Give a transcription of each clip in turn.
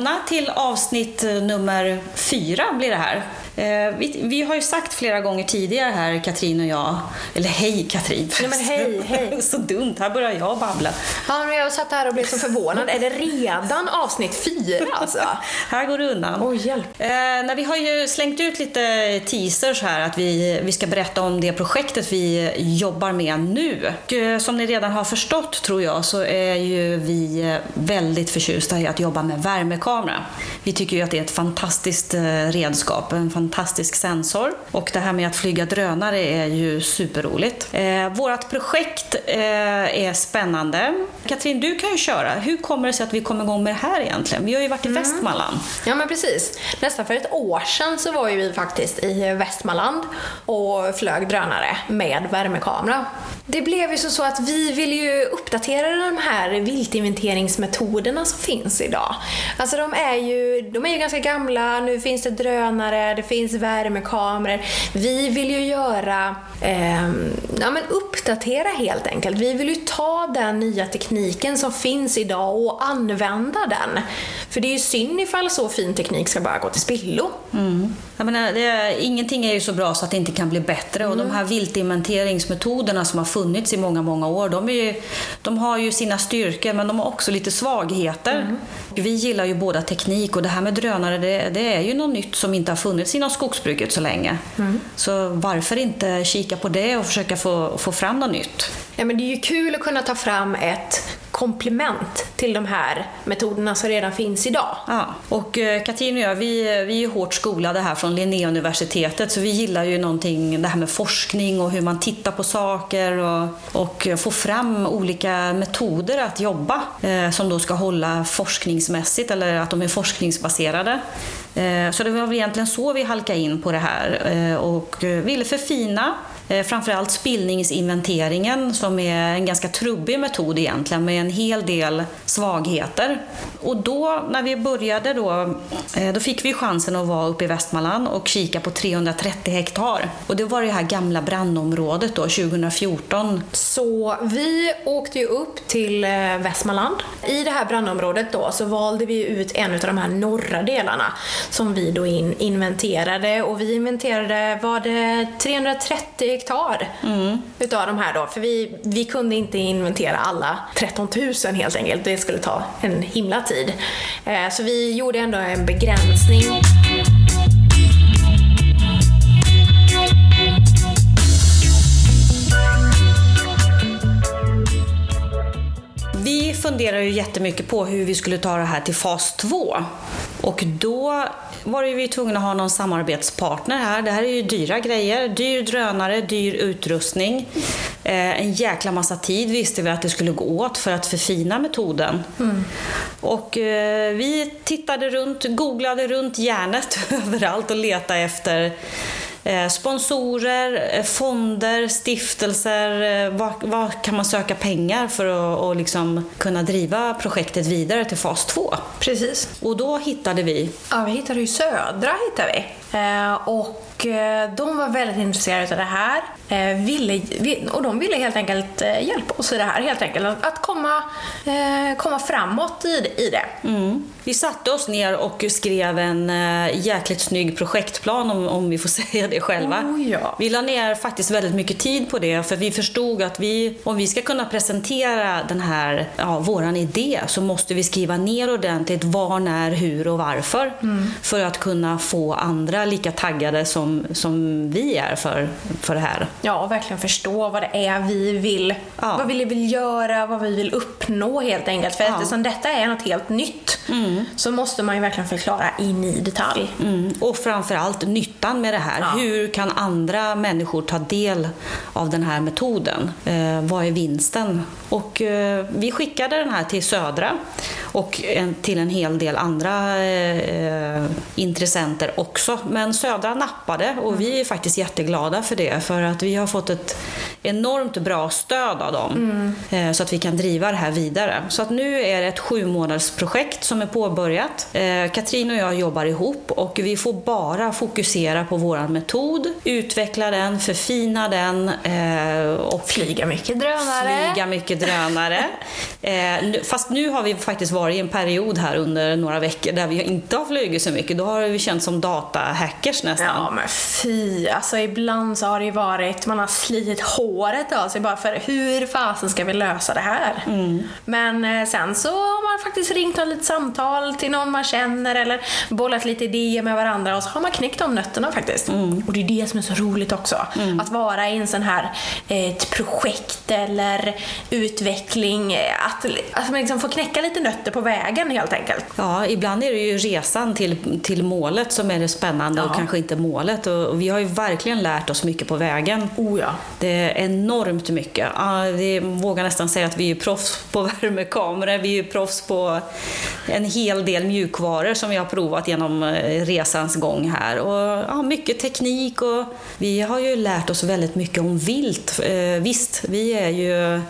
välkomna till avsnitt eh, nummer fyra blir det här. Eh, vi, vi, har ju sagt flera gånger tidigare här, Katrin och jag, eller hej Katrin. Nej, men hej, hej. så dumt, här börjar jag babbla. Ja, men jag satt här och blev så förvånad. Är det redan avsnitt fyra alltså? här går det undan. Oj, hjälp. Eh, när vi har ju slängt ut lite teasers här att vi, vi ska berätta om det projektet vi jobbar med nu. Och, eh, som ni redan har förstått tror jag så är ju vi väldigt förtjusta i att jobba med värmekamera. Vi tycker ju att det är ett fantastiskt eh, redskap, en fantastisk sensor. Och det här med att flyga drönare är ju superroligt. Eh, vårt projekt eh, är spännande. Katrin, du kan ju köra. Hur kommer det sig att vi kom igång med det här egentligen? Vi har ju varit i mm. Västmanland. Ja, men precis. Nästan för ett år sedan så var ju vi faktiskt i Västmanland och flög drönare med värmekamera. Det blev ju så att vi vill ju uppdatera de här viltinventeringsmetoderna som finns idag. Alltså de är ju, de är ju ganska gamla, nu finns det drönare, det finns värmekameror. Vi vill ju göra, eh, ja men uppdatera helt enkelt. Vi vill ju ta den nya tekniken som finns idag och använda den. För det är ju synd ifall så fin teknik ska bara gå till spillo. Mm. Jag menar, det, ingenting är ju så bra så att det inte kan bli bättre och mm. de här viltinventeringsmetoderna som har funnits i många, många år, de, ju, de har ju sina styrkor men de har också lite svagheter. Mm. Vi gillar ju båda teknik och det här med drönare det, det, är ju något nytt som inte har funnits inom skogsbruket så länge. Mm. Så varför inte kika på det och försöka få, få fram något nytt? Ja, men det är ju kul att kunna ta fram ett komplement till de här metoderna som redan finns idag. Ja. Och eh, Katrin och jag, vi, eh, vi är hårt skolade här från Linnéuniversitetet så vi gillar ju någonting, det här med forskning och hur man tittar på saker och, och får fram olika metoder att jobba eh, som då ska hålla forskningsmässigt eller att de är forskningsbaserade. Eh, så det var väl egentligen så vi halkade in på det här eh, och eh, ville förfina Eh, framförallt spillningsinventeringen som är en ganska trubbig metod egentligen med en hel del svagheter. Och då när vi började då, eh, då fick vi chansen att vara uppe i Västmanland och kika på 330 hektar. Och det var det här gamla brandområdet då 2014. Så vi åkte ju upp till eh, Västmanland. I det här brandområdet då så valde vi ut en av de här norra delarna som vi då in inventerade och vi inventerade, var det 330 hektar mm. utav de här då. För vi, vi kunde inte inventera alla 13 000 helt enkelt. Det skulle ta en himla tid. Eh, så vi gjorde ändå en begränsning. Vi funderar ju jättemycket på hur vi skulle ta det här till fas 2. Och då var vi tvungna att ha någon samarbetspartner här. Det här är ju dyra grejer. Dyr drönare, dyr utrustning. Eh, en jäkla massa tid visste vi att det skulle gå åt för att förfina metoden. Mm. Och eh, vi tittade runt, googlade runt järnet överallt och letade efter sponsorer, eh, fonder, stiftelser. Eh, var, var, kan man söka pengar för att liksom kunna driva projektet vidare till fas 2? Precis. Och då hittade vi? Ja, vi hittade ju Södra. Hittade vi. Och de var väldigt intresserade av det här. Ville, och de ville helt enkelt hjälpa oss i det här. Helt enkelt. Att komma, komma framåt i, i det. Mm. Vi satte oss ner och skrev en jäkligt snygg projektplan om, om vi får säga det själva. Oh, ja. Vi la ner faktiskt väldigt mycket tid på det för vi förstod att vi, om vi ska kunna presentera den här, ja, våran idé så måste vi skriva ner ordentligt var, när, hur och varför. Mm. För att kunna få andra lika taggade som, som vi är för, för det här. Ja, och verkligen förstå vad det är vi vill, ja. vad vi vill göra, vad vi vill uppnå helt enkelt. För ja. eftersom detta är något helt nytt mm. så måste man ju verkligen förklara in i detalj. Mm. Och framförallt nyttan med det här. Ja hur kan andra människor ta del av den här metoden? Eh, vad är vinsten? Och eh, vi skickade den här till Södra och en, till en hel del andra eh, intressenter också. Men Södra nappade och vi är faktiskt jätteglada för det för att vi har fått ett enormt bra stöd av dem mm. eh, så att vi kan driva det här vidare. Så att nu är det ett sju månaders projekt som är påbörjat. Eh, Katrin och jag jobbar ihop och vi får bara fokusera på vår metod, utveckla den, förfina den eh, och flyga mycket drönare. Flyga mycket drönare. Eh, fast nu har vi faktiskt varit i en period här under några veckor där vi inte har flugit så mycket. Då har vi känt som datahackers nästan. Ja men fy, alltså ibland så har det ju varit, man har slitit håret av sig bara för hur fasen ska vi lösa det här? Mm. Men sen så har man faktiskt ringt och lite samtal till någon man känner eller bollat lite idéer med varandra och så har man knäckt de nötterna faktiskt. Mm. Och det är det som är så roligt också. Mm. Att vara i en sån här eh, ett projekt eller utveckling. Att, att man liksom får knäcka lite nötter på vägen helt enkelt. Ja, ibland är det ju resan till, till målet som är det spännande ja. och kanske inte målet. Och vi har ju verkligen lärt oss mycket på vägen. Oh ja. Det är enormt mycket. Vi vågar nästan säga att vi är proffs på värmekameror. Vi är proffs på en hel del mjukvaror som vi har provat genom eh, resans gång här. Och, ja, mycket teknik och vi har ju lärt oss väldigt mycket om vilt. Eh, visst, vi är ju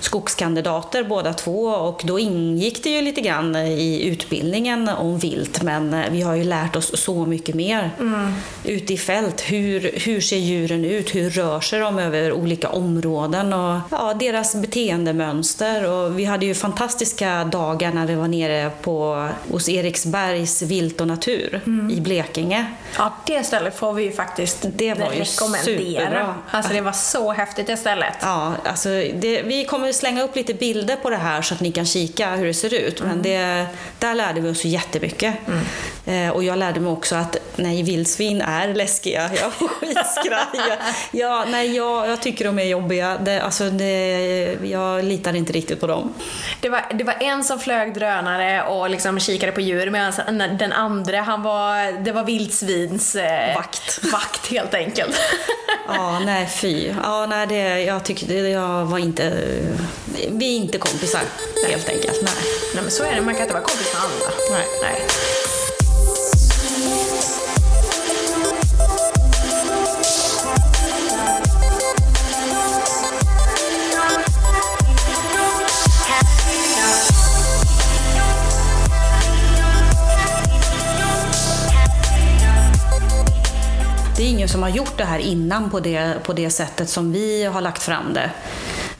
skogskandidater båda två och då ingick det ju lite grann i utbildningen om vilt men vi har ju lärt oss så mycket mer mm. ute i fält. Hur, hur ser djuren ut? Hur rör sig de över olika områden? Och ja, deras beteendemönster. Och vi hade ju fantastiska dagar när vi var nere på, hos Eriksbergs vilt och natur mm. i Blekinge. Ja, det stället får vi ju faktiskt det var ju Superbra. Alltså det var så häftigt det stället. Ja, alltså det, vi kommer slänga upp lite bilder på det här så att ni kan kika hur det ser ut. Men mm. det, där lärde vi oss jättemycket. Mm. Eh, och jag lärde mig också att nej, vildsvin är läskiga. Jag var skitskraj. ja, nej, jag, jag tycker de är jobbiga. Det, alltså det, jag litar inte riktigt på dem. Det var, det var en som flög drönare och liksom kikade på djur medan den andra, han var, det var vildsvins eh, vakt. vakt helt enkelt. ja, nej fy. Ja, nej, det, jag tyckte jag var inte... Vi är inte kompisar, helt enkelt. Nej. nej, men så är det. Man kan inte vara kompis med alla. Nej. nej. Har gjort det här innan på det, på det sättet som vi har lagt fram det.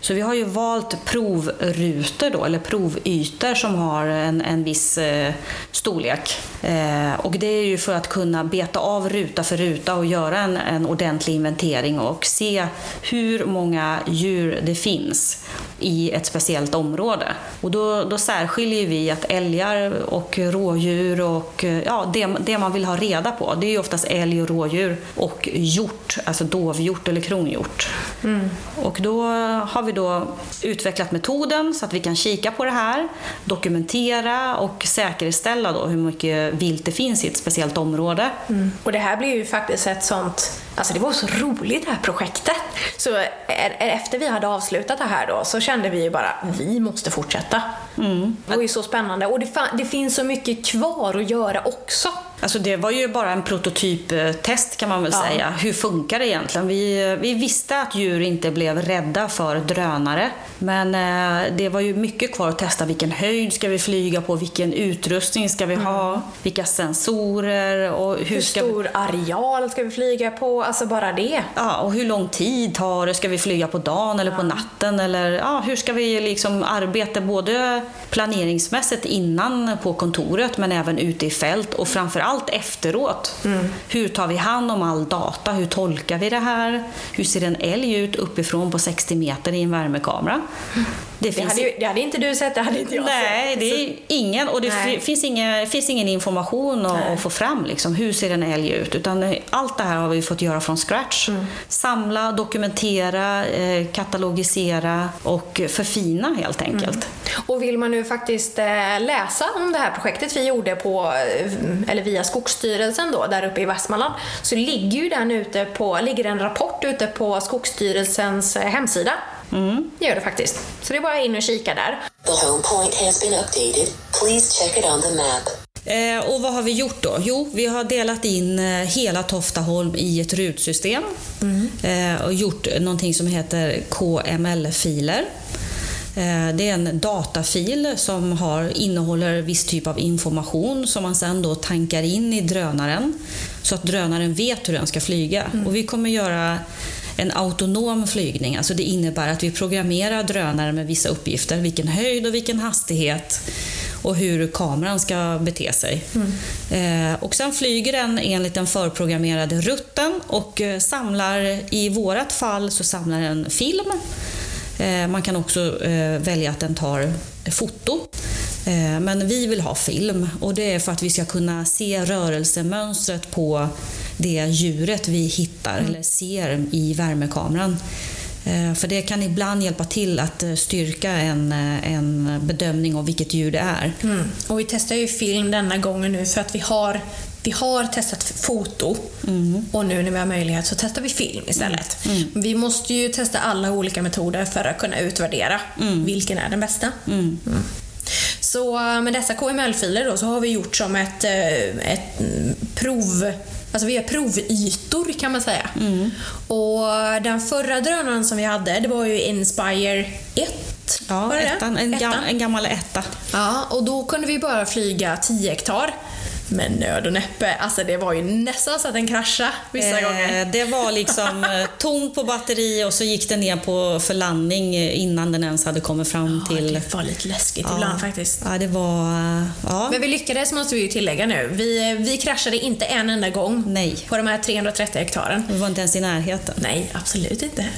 Så vi har ju valt provrutor då, eller provytor som har en, en viss eh, storlek. Eh, och det är ju för att kunna beta av ruta för ruta och göra en, en ordentlig inventering och se hur många djur det finns i ett speciellt område. Och då, då särskiljer vi att älgar och rådjur och ja, det, det man vill ha reda på, det är ju oftast älg och rådjur och hjort, alltså dovhjort eller kronhjort. Mm. Och då har vi då utvecklat metoden så att vi kan kika på det här, dokumentera och säkerställa då hur mycket vilt det finns i ett speciellt område. Mm. Och det här blir ju faktiskt ett sånt Alltså det var så roligt det här projektet. Så efter vi hade avslutat det här då så kände vi ju bara, vi måste fortsätta. Mm. Det var ju så spännande och det, det finns så mycket kvar att göra också. Alltså det var ju bara en prototyptest kan man väl ja. säga. Hur funkar det egentligen? Vi, vi visste att djur inte blev rädda för drönare. Men eh, det var ju mycket kvar att testa. Vilken höjd ska vi flyga på? Vilken utrustning ska vi ha? Mm. Vilka sensorer? Och hur, hur stor vi... areal ska vi flyga på? Alltså bara det. Ja, och hur lång tid tar det? Ska vi flyga på dagen eller ja. på natten? Eller ja, hur ska vi liksom arbeta både planeringsmässigt innan på kontoret men även ute i fält och framförallt allt efteråt. Mm. Hur tar vi hand om all data? Hur tolkar vi det här? Hur ser en älg ut uppifrån på 60 meter i en värmekamera? Det, det, hade, det hade inte du sett, det hade inte jag Nej, sett. det är ingen, och det finns ingen, finns ingen information att, att, få fram. Liksom, hur ser en älg ut? Utan allt det här har vi fått göra från scratch. Mm. Samla, dokumentera, eh, katalogisera och förfina helt enkelt. Mm. Och vill man nu faktiskt eh, läsa om det här projektet vi gjorde på, eh, eller via Skogsstyrelsen då, där uppe i Västmanland, så ligger ju den ute på, ligger en rapport ute på Skogsstyrelsens hemsida Mm. Det gör det faktiskt. Så det är bara in och kika där. The home point has been updated. Please check it on the map. Eh, och vad har vi gjort då? Jo, vi har delat in eh, hela Toftaholm i ett rutsystem mm. eh, och gjort någonting som heter KML-filer. Eh, det är en datafil som har, innehåller viss typ av information som man sedan då tankar in i drönaren så att drönaren vet hur den ska flyga. Mm. Och vi kommer göra en autonom flygning. Alltså det innebär att vi programmerar drönaren med vissa uppgifter, vilken höjd och vilken hastighet och hur kameran ska bete sig. Mm. Eh, och sen flyger den enligt den förprogrammerade rutten och eh, samlar, i vårat fall så samlar den film. Eh, man kan också eh, välja att den tar foto. Men vi vill ha film och det är för att vi ska kunna se rörelsemönstret på det djuret vi hittar mm. eller ser i värmekameran. Eh, för det kan ibland hjälpa till att eh, styrka en, en bedömning av vilket djur det är. Mm. Och vi testar ju film denna gången nu för att vi har vi har testat foto mm. och nu när vi har möjlighet så testar vi film istället. Mm. mm. Vi måste ju testa alla olika metoder för att kunna utvärdera mm. vilken är den bästa. Så med dessa KML-filer då så har vi gjort som ett, eh, ett prov Alltså vi har provytor kan man säga. Mm. Och den förra drönaren som vi hade, det var ju Inspire 1. Ja, ettan, en, ettan. en gammal etta. Ja, och då kunde vi bara flyga 10 hektar. Med nöd och näppe. Alltså det var ju nästan så att den kraschade vissa eh, gånger. Det var liksom eh, tomt på batteri och så gick den ner på, för landning innan den ens hade kommit fram ja, till... det var lite läskigt ja, ibland faktiskt. Ja, det var... Ja. Men vi lyckades måste vi ju tillägga nu. Vi, vi kraschade inte en enda gång Nej. på de här 330 hektaren. Vi var inte ens i närheten. Nej, absolut inte.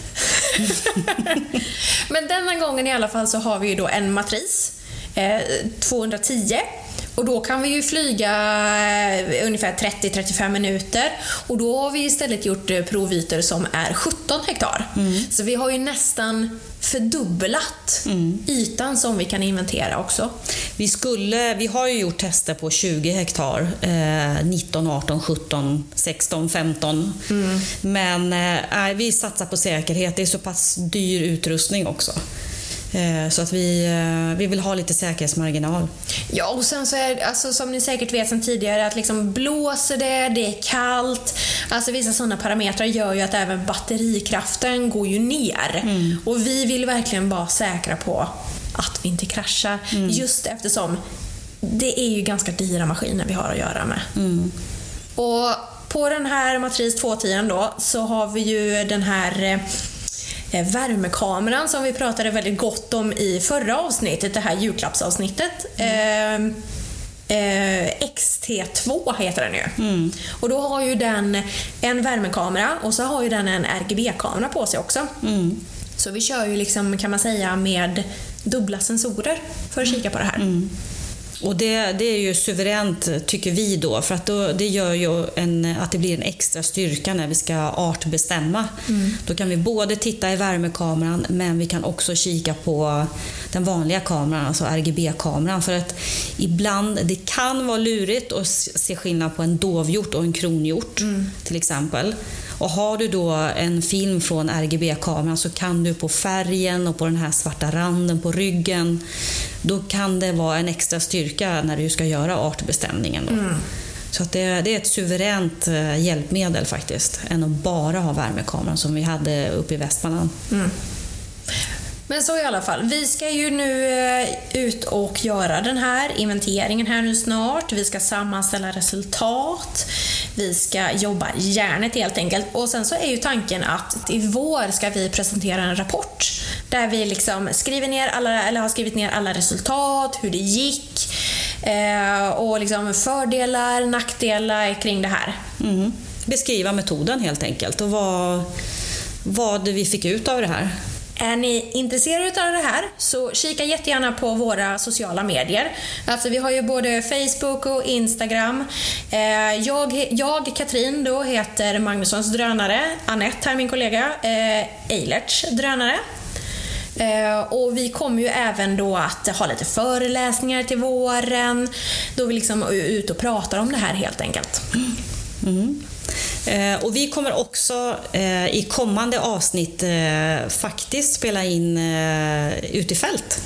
Men denna gången i alla fall så har vi ju då en matris. Eh, 210 och då kan vi ju flyga eh, ungefär 30-35 minuter och då har vi istället gjort eh, provytor som är 17 hektar. Mm. Så vi har ju nästan fördubblat mm. ytan som vi kan inventera också. Vi, skulle, vi har ju gjort tester på 20 hektar, eh, 19, 18, 17, 16, 15. Mm. Men eh, vi satsar på säkerhet, det är så pass dyr utrustning också. Eh, så att vi, eh, vi vill ha lite säkerhetsmarginal. Ja, och sen så är alltså, som ni säkert vet sedan tidigare, att liksom blåser det, det är kallt. Alltså vissa sådana parametrar gör ju att även batterikraften går ju ner. Mm. Och vi vill verkligen vara säkra på att vi inte kraschar. Mm. Just eftersom det är ju ganska dyra maskiner vi har att göra med. Mm. Och på den här Matris 210 då så har vi ju den här Eh, värmekameran som vi pratade väldigt gott om i förra avsnittet, det här julklappsavsnittet. Mm. Eh, XT2 heter den ju. Mm. Och då har ju den en värmekamera och så har ju den en RGB-kamera på sig också. Mm. Så vi kör ju liksom, kan man säga, med dubbla sensorer för att kika på det här. Mm. Och det, det är ju suveränt, tycker vi då, för att då, det gör ju en, att det blir en extra styrka när vi ska artbestämma. Mm. Då kan vi både titta i värmekameran, men vi kan också kika på den vanliga kameran, alltså RGB-kameran. För att ibland, det kan vara lurigt att se skillnad på en dovhjort och en kronhjort, mm. till exempel. Och har du då en film från RGB-kameran så kan du på färgen och på den här svarta randen på ryggen, då kan det vara en extra styrka när du ska göra artbestämningen. Mm. Så att det, det, är ett suveränt eh, hjälpmedel faktiskt, än att bara ha värmekameran som vi hade uppe i Västmanland. Mm. Men så i alla fall, vi ska ju nu eh, ut och göra den här inventeringen här nu snart. Vi ska sammanställa resultat. Vi ska jobba järnet helt enkelt. Och sen så är ju tanken att i vår ska vi presentera en rapport där vi liksom skriver ner alla, eller har skrivit ner alla resultat, hur det gick eh, och liksom fördelar, nackdelar kring det här. Mm. Beskriva metoden helt enkelt och vad, vad vi fick ut av det här. Är ni intresserade av det här så kika jättegärna på våra sociala medier. Alltså vi har ju både Facebook och Instagram. Eh, jag, jag Katrin, då heter Magnussons drönare. Annette här, min kollega, eh, Eilerts drönare. Eh, och vi kommer ju även då att ha lite föreläsningar till våren, då vi liksom är ute och pratar om det här helt enkelt. Mm. Eh, och vi kommer också eh, i kommande avsnitt eh, faktiskt spela in ute i fält.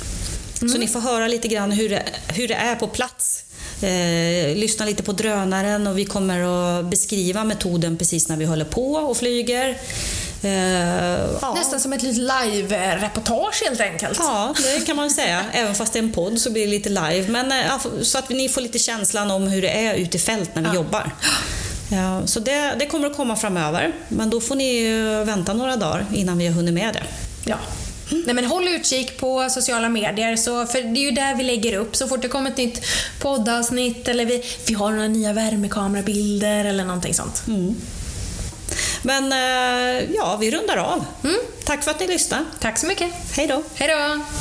Mm. Så ni får höra lite grann hur det, hur det är på plats. Eh, lyssna lite på drönaren och vi kommer att beskriva metoden precis när vi håller på och flyger. Eh, ja. Nästan som ett litet live-reportage helt enkelt. Ja, det kan man säga. Även fast det är en podd så blir det lite live. Men, eh, så att ni får lite känslan om hur det är ute i fält när vi ja. jobbar. Ja, så det, det kommer att komma framöver, men då får ni vänta några dagar innan vi har hunnit med det. Ja. Nej, men håll utkik på sociala medier, så, för det är ju där vi lägger upp. Så fort det kommer ett nytt poddavsnitt eller vi, vi har några nya värmekamerabilder eller någonting sånt. Men eh, ja, vi rundar av. Tack för att ni lyssnade. Tack så mycket. Hej då! Hej då!